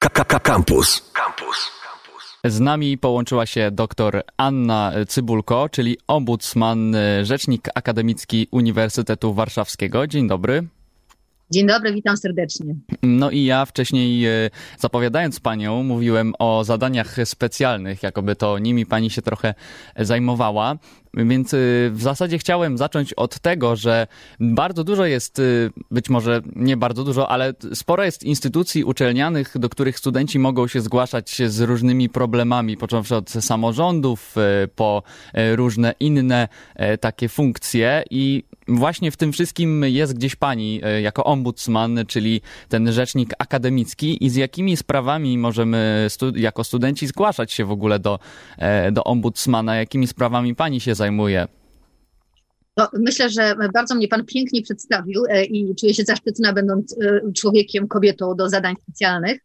Campus. Campus. Z nami połączyła się dr Anna Cybulko, czyli ombudsman, rzecznik akademicki Uniwersytetu Warszawskiego. Dzień dobry. Dzień dobry, witam serdecznie. No i ja wcześniej e, zapowiadając panią, mówiłem o zadaniach specjalnych, jakoby to nimi pani się trochę zajmowała. Więc y, w zasadzie chciałem zacząć od tego, że bardzo dużo jest, y, być może nie bardzo dużo, ale sporo jest instytucji uczelnianych, do których studenci mogą się zgłaszać z różnymi problemami, począwszy od samorządów y, po różne inne takie funkcje. I właśnie w tym wszystkim jest gdzieś pani jako ombudsman, czyli ten rzecznik akademicki. I z jakimi sprawami możemy jako studenci zgłaszać się w ogóle do, do ombudsmana, jakimi sprawami pani się zajmuje? No, myślę, że bardzo mnie Pan pięknie przedstawił e, i czuję się zaszczytna, będąc e, człowiekiem, kobietą do zadań specjalnych.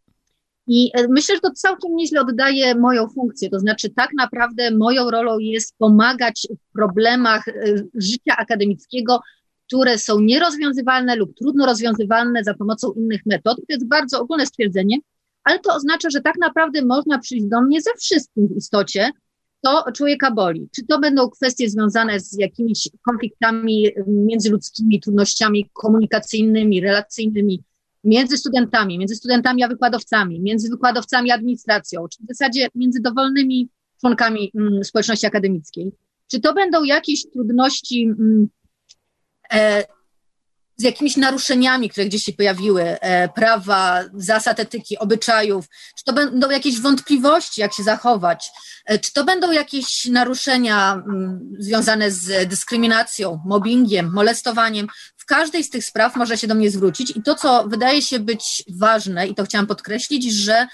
I e, myślę, że to całkiem nieźle oddaje moją funkcję. To znaczy, tak naprawdę moją rolą jest pomagać w problemach życia akademickiego, które są nierozwiązywalne lub trudno rozwiązywalne za pomocą innych metod. To jest bardzo ogólne stwierdzenie, ale to oznacza, że tak naprawdę można przyjść do mnie ze wszystkim w istocie, to człowieka boli. Czy to będą kwestie związane z jakimiś konfliktami międzyludzkimi, trudnościami komunikacyjnymi, relacyjnymi, między studentami, między studentami a wykładowcami, między wykładowcami a administracją, czy w zasadzie między dowolnymi członkami mm, społeczności akademickiej. Czy to będą jakieś trudności mm, e, z jakimiś naruszeniami, które gdzieś się pojawiły, e, prawa, zasad etyki, obyczajów, czy to będą jakieś wątpliwości, jak się zachować, e, czy to będą jakieś naruszenia mm, związane z dyskryminacją, mobbingiem, molestowaniem. W każdej z tych spraw może się do mnie zwrócić i to, co wydaje się być ważne, i to chciałam podkreślić, że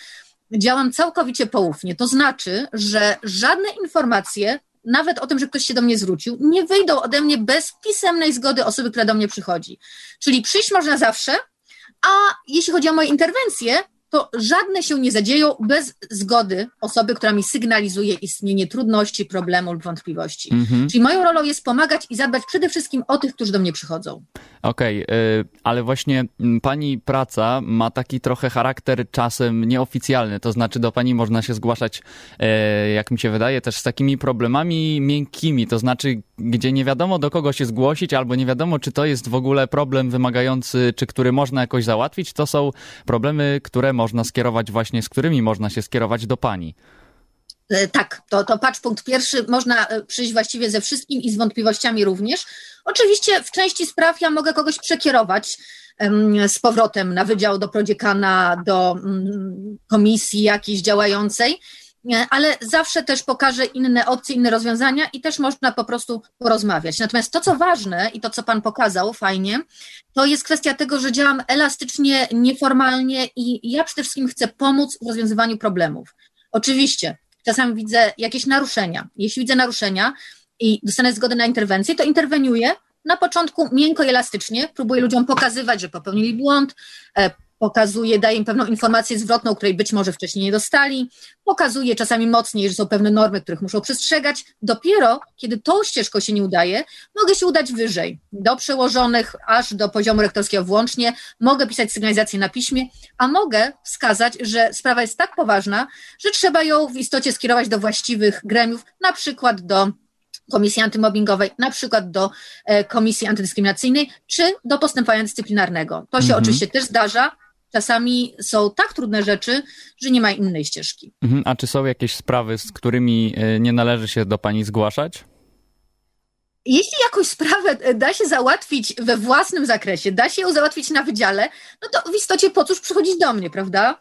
działam całkowicie poufnie. To znaczy, że żadne informacje nawet o tym, że ktoś się do mnie zwrócił, nie wyjdą ode mnie bez pisemnej zgody osoby, która do mnie przychodzi. Czyli przyjść można zawsze, a jeśli chodzi o moje interwencje, to żadne się nie zadzieją bez zgody osoby, która mi sygnalizuje istnienie trudności, problemu lub wątpliwości. Mhm. Czyli moją rolą jest pomagać i zadbać przede wszystkim o tych, którzy do mnie przychodzą. Okej, okay, ale właśnie pani praca ma taki trochę charakter czasem nieoficjalny, to znaczy do pani można się zgłaszać, e, jak mi się wydaje, też z takimi problemami miękkimi, to znaczy gdzie nie wiadomo do kogo się zgłosić, albo nie wiadomo, czy to jest w ogóle problem wymagający, czy który można jakoś załatwić, to są problemy, które można skierować właśnie, z którymi można się skierować do pani. E, tak, to, to patrz punkt pierwszy. Można e, przyjść właściwie ze wszystkim i z wątpliwościami również. Oczywiście w części spraw ja mogę kogoś przekierować z powrotem na wydział do prodziekana, do mm, komisji jakiejś działającej, ale zawsze też pokażę inne opcje, inne rozwiązania i też można po prostu porozmawiać. Natomiast to, co ważne i to, co Pan pokazał fajnie, to jest kwestia tego, że działam elastycznie, nieformalnie i ja przede wszystkim chcę pomóc w rozwiązywaniu problemów. Oczywiście, czasami widzę jakieś naruszenia. Jeśli widzę naruszenia i dostanę zgodę na interwencję, to interweniuję na początku miękko i elastycznie, próbuję ludziom pokazywać, że popełnili błąd, e, pokazuje, daje im pewną informację zwrotną, której być może wcześniej nie dostali, pokazuje czasami mocniej, że są pewne normy, których muszą przestrzegać. Dopiero, kiedy tą ścieżką się nie udaje, mogę się udać wyżej, do przełożonych, aż do poziomu rektorskiego włącznie, mogę pisać sygnalizację na piśmie, a mogę wskazać, że sprawa jest tak poważna, że trzeba ją w istocie skierować do właściwych gremiów, na przykład do Komisji Antymobbingowej, na przykład do e, Komisji Antydyskryminacyjnej, czy do postępowania dyscyplinarnego. To się mhm. oczywiście też zdarza, czasami są tak trudne rzeczy, że nie ma innej ścieżki. Mhm. A czy są jakieś sprawy, z którymi e, nie należy się do Pani zgłaszać? Jeśli jakąś sprawę e, da się załatwić we własnym zakresie, da się ją załatwić na wydziale, no to w istocie po cóż przychodzić do mnie, prawda?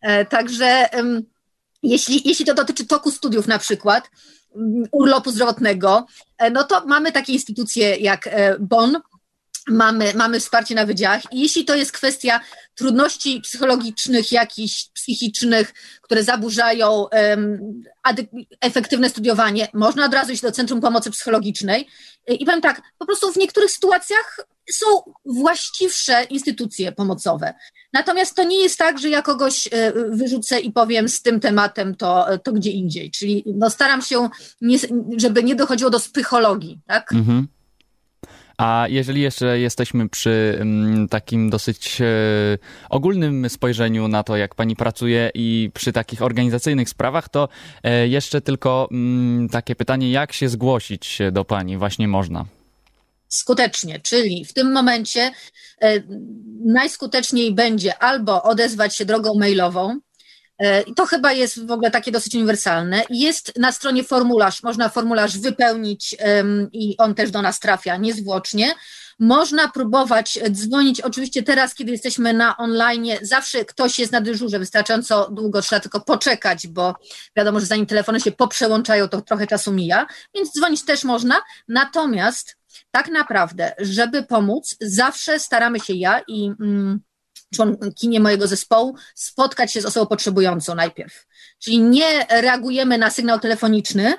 E, także jeśli, jeśli to dotyczy toku studiów na przykład, mm, urlopu zdrowotnego, no to mamy takie instytucje jak BON, mamy, mamy wsparcie na wydziałach i jeśli to jest kwestia trudności psychologicznych, jakichś psychicznych, które zaburzają um, efektywne studiowanie, można od razu iść do Centrum Pomocy Psychologicznej i powiem tak, po prostu w niektórych sytuacjach są właściwsze instytucje pomocowe. Natomiast to nie jest tak, że ja kogoś e, wyrzucę i powiem z tym tematem to, to gdzie indziej. Czyli no staram się, nie, żeby nie dochodziło do psychologii, tak? Mhm. A jeżeli jeszcze jesteśmy przy mm, takim dosyć e, ogólnym spojrzeniu na to, jak pani pracuje i przy takich organizacyjnych sprawach, to e, jeszcze tylko mm, takie pytanie, jak się zgłosić do pani właśnie można? skutecznie, czyli w tym momencie e, najskuteczniej będzie albo odezwać się drogą mailową, i to chyba jest w ogóle takie dosyć uniwersalne. Jest na stronie formularz, można formularz wypełnić i on też do nas trafia niezwłocznie. Można próbować dzwonić, oczywiście teraz, kiedy jesteśmy na online, zawsze ktoś jest na dyżurze, wystarczająco długo trzeba tylko poczekać, bo wiadomo, że zanim telefony się poprzełączają, to trochę czasu mija, więc dzwonić też można. Natomiast tak naprawdę, żeby pomóc, zawsze staramy się ja i mm, członkinie mojego zespołu spotkać się z osobą potrzebującą najpierw. Czyli nie reagujemy na sygnał telefoniczny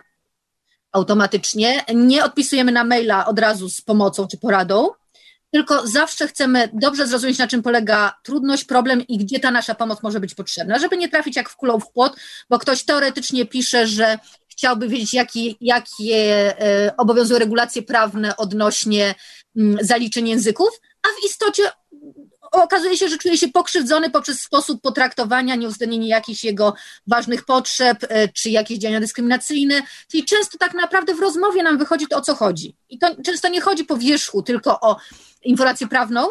automatycznie, nie odpisujemy na maila od razu z pomocą czy poradą, tylko zawsze chcemy dobrze zrozumieć, na czym polega trudność, problem i gdzie ta nasza pomoc może być potrzebna, żeby nie trafić jak w kulą w płot, bo ktoś teoretycznie pisze, że chciałby wiedzieć, jaki, jakie e, obowiązują regulacje prawne odnośnie mm, zaliczeń języków, a w istocie okazuje się, że czuje się pokrzywdzony poprzez sposób potraktowania, nieuwzględnienie jakichś jego ważnych potrzeb, e, czy jakieś działania dyskryminacyjne. Czyli często tak naprawdę w rozmowie nam wychodzi to, o co chodzi. I to często nie chodzi po wierzchu tylko o informację prawną,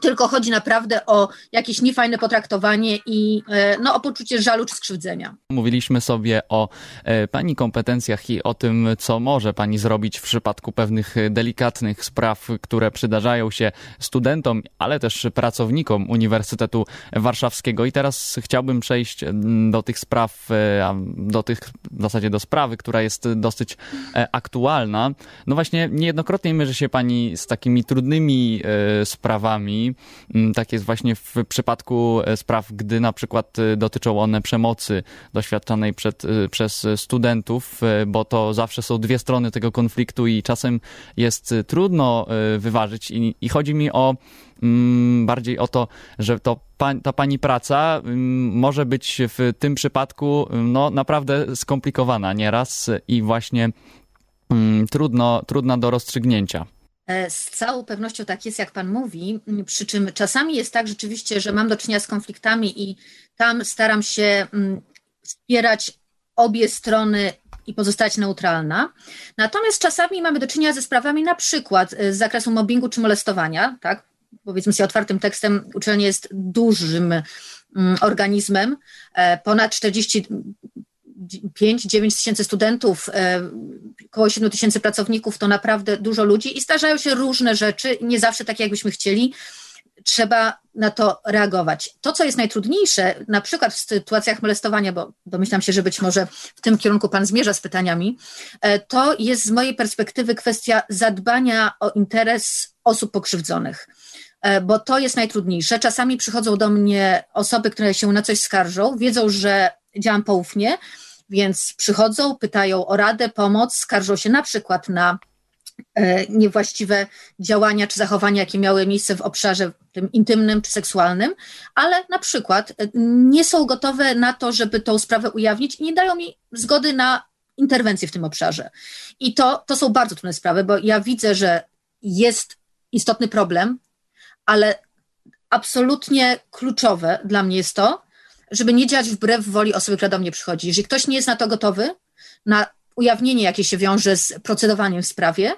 tylko chodzi naprawdę o jakieś niefajne potraktowanie i e, no, o poczucie żalu czy skrzywdzenia. Mówiliśmy sobie o e, Pani kompetencjach i o tym, co może Pani zrobić w przypadku pewnych delikatnych spraw, które przydarzają się studentom, ale też pracownikom Uniwersytetu Warszawskiego. I teraz chciałbym przejść do tych spraw, do tych, w zasadzie do sprawy, która jest dosyć aktualna. No właśnie, niejednokrotnie mierzy się Pani z takimi trudnymi sprawami, Mm, tak jest właśnie w przypadku e, spraw, gdy na przykład e, dotyczą one przemocy doświadczanej przed, e, przez studentów, bo to zawsze są dwie strony tego konfliktu i czasem jest trudno wyważyć. I, i chodzi mi o mm, bardziej o to, że to ta pani praca mm, może być w tym przypadku no, naprawdę skomplikowana nieraz i właśnie trudno, trudna do rozstrzygnięcia. E, z całą pewnością tak jest, jak Pan mówi, przy czym czasami jest tak rzeczywiście, że mam do czynienia z konfliktami i tam staram się wspierać obie strony i pozostać neutralna. Natomiast czasami mamy do czynienia ze sprawami na przykład e, z zakresu mobbingu czy molestowania, tak? Powiedzmy sobie otwartym tekstem, uczelnia jest dużym organizmem, e, ponad 40 5-9 tysięcy studentów, e, około 7 tysięcy pracowników to naprawdę dużo ludzi i zdarzają się różne rzeczy, nie zawsze tak, jakbyśmy chcieli. Trzeba na to reagować. To, co jest najtrudniejsze, na przykład w sytuacjach molestowania, bo domyślam się, że być może w tym kierunku Pan zmierza z pytaniami, e, to jest z mojej perspektywy kwestia zadbania o interes osób pokrzywdzonych e, bo to jest najtrudniejsze. Czasami przychodzą do mnie osoby, które się na coś skarżą, wiedzą, że działam poufnie, więc przychodzą, pytają o radę, pomoc, skarżą się na przykład na e, niewłaściwe działania czy zachowania, jakie miały miejsce w obszarze tym intymnym czy seksualnym, ale na przykład e, nie są gotowe na to, żeby tą sprawę ujawnić i nie dają mi zgody na interwencję w tym obszarze. I to, to są bardzo trudne sprawy, bo ja widzę, że jest istotny problem, ale absolutnie kluczowe dla mnie jest to, żeby nie działać wbrew woli osoby, która do mnie przychodzi. Jeżeli ktoś nie jest na to gotowy, na ujawnienie, jakie się wiąże z procedowaniem w sprawie,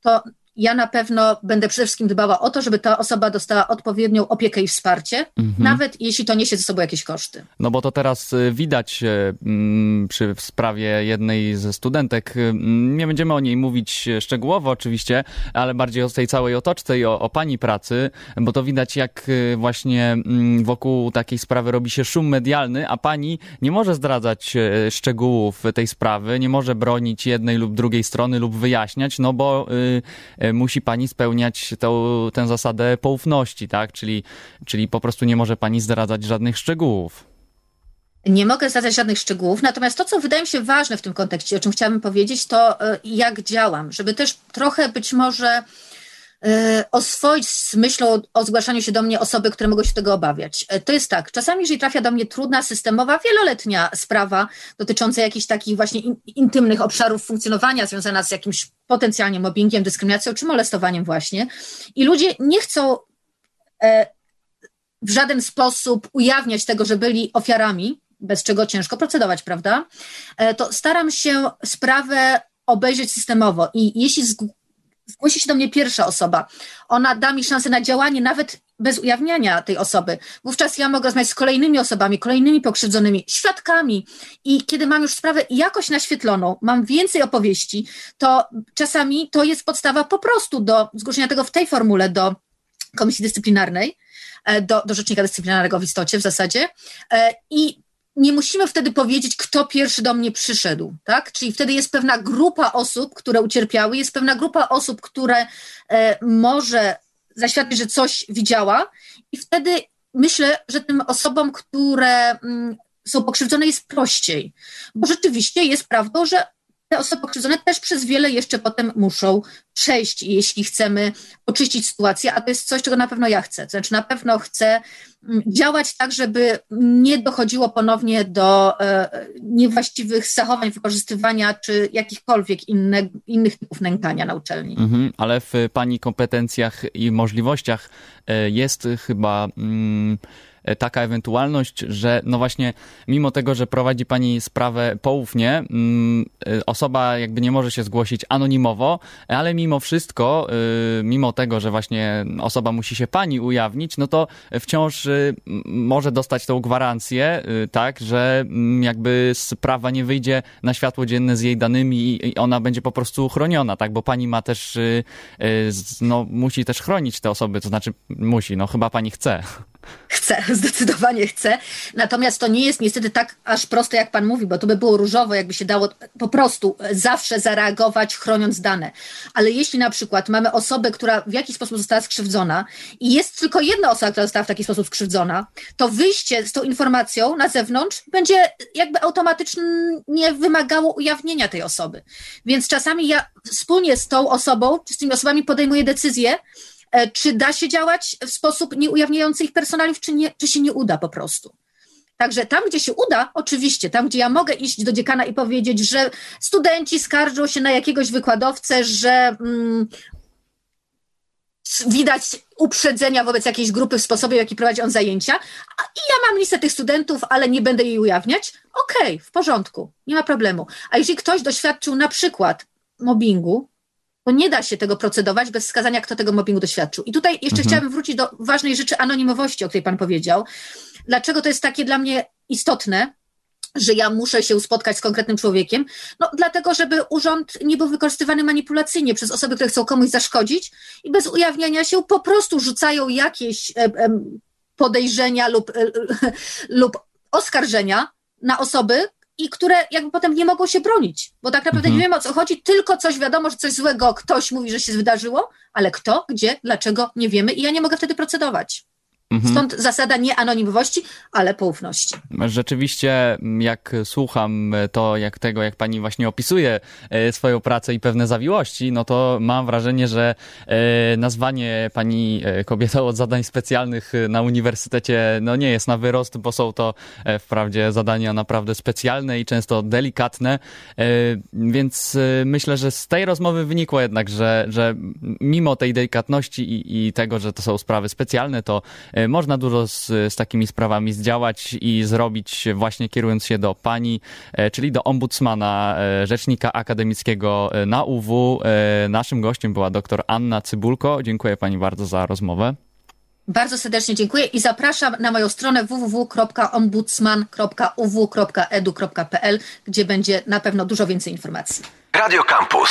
to ja na pewno będę przede wszystkim dbała o to, żeby ta osoba dostała odpowiednią opiekę i wsparcie, mhm. nawet jeśli to niesie ze sobą jakieś koszty. No bo to teraz y, widać y, mm, przy sprawie jednej ze studentek. Y, mm, nie będziemy o niej mówić szczegółowo oczywiście, ale bardziej o tej całej otoczce i o, o pani pracy, bo to widać jak właśnie mm, wokół takiej sprawy robi się szum medialny, a pani nie może zdradzać szczegółów tej sprawy, nie może bronić jednej lub drugiej strony lub wyjaśniać, no bo musi pani spełniać tą, tę zasadę poufności, tak? Czyli, czyli po prostu nie może pani zdradzać żadnych szczegółów. Nie mogę zdradzać żadnych szczegółów, natomiast to, co wydaje mi się ważne w tym kontekście, o czym chciałabym powiedzieć, to e, jak działam, żeby też trochę być może E, oswoić z myślą o zgłaszaniu się do mnie osoby, które mogą się tego obawiać. E, to jest tak, czasami jeżeli trafia do mnie trudna, systemowa, wieloletnia sprawa dotycząca jakichś takich właśnie in, intymnych obszarów funkcjonowania związana z jakimś potencjalnie mobbingiem, dyskryminacją czy molestowaniem właśnie i ludzie nie chcą e, w żaden sposób ujawniać tego, że byli ofiarami, bez czego ciężko procedować, prawda? E, to staram się sprawę obejrzeć systemowo i jeśli zgłosi się do mnie pierwsza osoba, ona da mi szansę na działanie nawet bez ujawniania tej osoby. Wówczas ja mogę rozmawiać z kolejnymi osobami, kolejnymi pokrzywdzonymi, świadkami. I kiedy mam już sprawę jakoś naświetloną, mam więcej opowieści, to czasami to jest podstawa po prostu do zgłoszenia tego w tej formule do komisji dyscyplinarnej, e, do, do rzecznika dyscyplinarnego w istocie w zasadzie. E, i nie musimy wtedy powiedzieć, kto pierwszy do mnie przyszedł, tak? Czyli wtedy jest pewna grupa osób, które ucierpiały, jest pewna grupa osób, które e, może zaświadczyć, że coś widziała, i wtedy myślę, że tym osobom, które mm, są pokrzywdzone, jest prościej, bo rzeczywiście jest prawdą, że te osoby pokrzywdzone też przez wiele jeszcze potem muszą przejść, jeśli chcemy oczyścić sytuację, a to jest coś, czego na pewno ja chcę. Znaczy na pewno chcę mm, działać tak, żeby nie dochodziło ponownie do e, niewłaściwych zachowań, wykorzystywania czy jakichkolwiek inne, innych typów nękania na uczelni. Mhm, ale w Pani kompetencjach i możliwościach e, jest chyba... Mm, taka ewentualność, że no właśnie mimo tego, że prowadzi pani sprawę poufnie, mm, e, osoba jakby nie może się zgłosić anonimowo, ale mimo wszystko, e, mimo tego, że właśnie osoba musi się pani ujawnić, no to wciąż może dostać tą gwarancję, tak, że mm, jakby sprawa nie wyjdzie na światło dzienne z jej danymi i ona będzie po prostu chroniona, tak, bo pani ma też, no musi też chronić te osoby, to znaczy musi, no chyba pani chce. Chcę, zdecydowanie chcę. Natomiast to nie jest niestety tak aż proste, jak pan mówi, bo to by było różowo, jakby się dało po prostu zawsze zareagować, chroniąc dane. Ale jeśli na przykład mamy osobę, która w jakiś sposób została skrzywdzona i jest tylko jedna osoba, która została w taki sposób skrzywdzona, to wyjście z tą informacją na zewnątrz będzie jakby automatycznie wymagało ujawnienia tej osoby. Więc czasami ja wspólnie z tą osobą, czy z tymi osobami podejmuję decyzję, E, czy da się działać w sposób nieujawniający ich personaliów, czy, nie, czy się nie uda po prostu. Także tam, gdzie się uda, oczywiście, tam, gdzie ja mogę iść do dziekana i powiedzieć, że studenci skarżą się na jakiegoś wykładowcę, że mm, widać uprzedzenia wobec jakiejś grupy w sposobie, w jaki prowadzi on zajęcia, i ja mam listę tych studentów, ale nie będę jej ujawniać, okej, okay, w porządku, nie ma problemu. A jeżeli ktoś doświadczył na przykład mobbingu, bo nie da się tego procedować bez wskazania, kto tego mobbingu doświadczył. I tutaj jeszcze mhm. chciałabym wrócić do ważnej rzeczy anonimowości, o której Pan powiedział. Dlaczego to jest takie dla mnie istotne? że ja muszę się spotkać z konkretnym człowiekiem, no dlatego, żeby urząd nie był wykorzystywany manipulacyjnie przez osoby, które chcą komuś zaszkodzić i bez ujawniania się po prostu rzucają jakieś e, e, podejrzenia lub, e, lub oskarżenia na osoby, i które jakby potem nie mogą się bronić, bo tak naprawdę mhm. nie wiemy o co chodzi, tylko coś wiadomo, że coś złego ktoś mówi, że się wydarzyło, ale kto, gdzie, dlaczego nie wiemy i ja nie mogę wtedy procedować. Mhm. Stąd zasada nie anonimowości, ale poufności. Rzeczywiście, jak słucham to, jak tego, jak pani właśnie opisuje e, swoją pracę i pewne zawiłości, no to mam wrażenie, że e, nazwanie pani e, kobietą od zadań specjalnych na uniwersytecie, no nie jest na wyrost, bo są to wprawdzie zadania naprawdę specjalne i często delikatne, więc myślę, że z tej rozmowy wynikło jednak, że, że mimo tej delikatności i, i tego, że to są sprawy specjalne, to można dużo z, z takimi sprawami zdziałać i zrobić właśnie kierując się do pani, e, czyli do ombudsmana, e, rzecznika akademickiego na UW. Naszym gościem była dr Anna Cybulko. Dziękuję pani bardzo za rozmowę. Bardzo serdecznie dziękuję i zapraszam na moją stronę www.ombudsman.uw.edu.pl, gdzie będzie na pewno dużo więcej informacji. Radio Campus.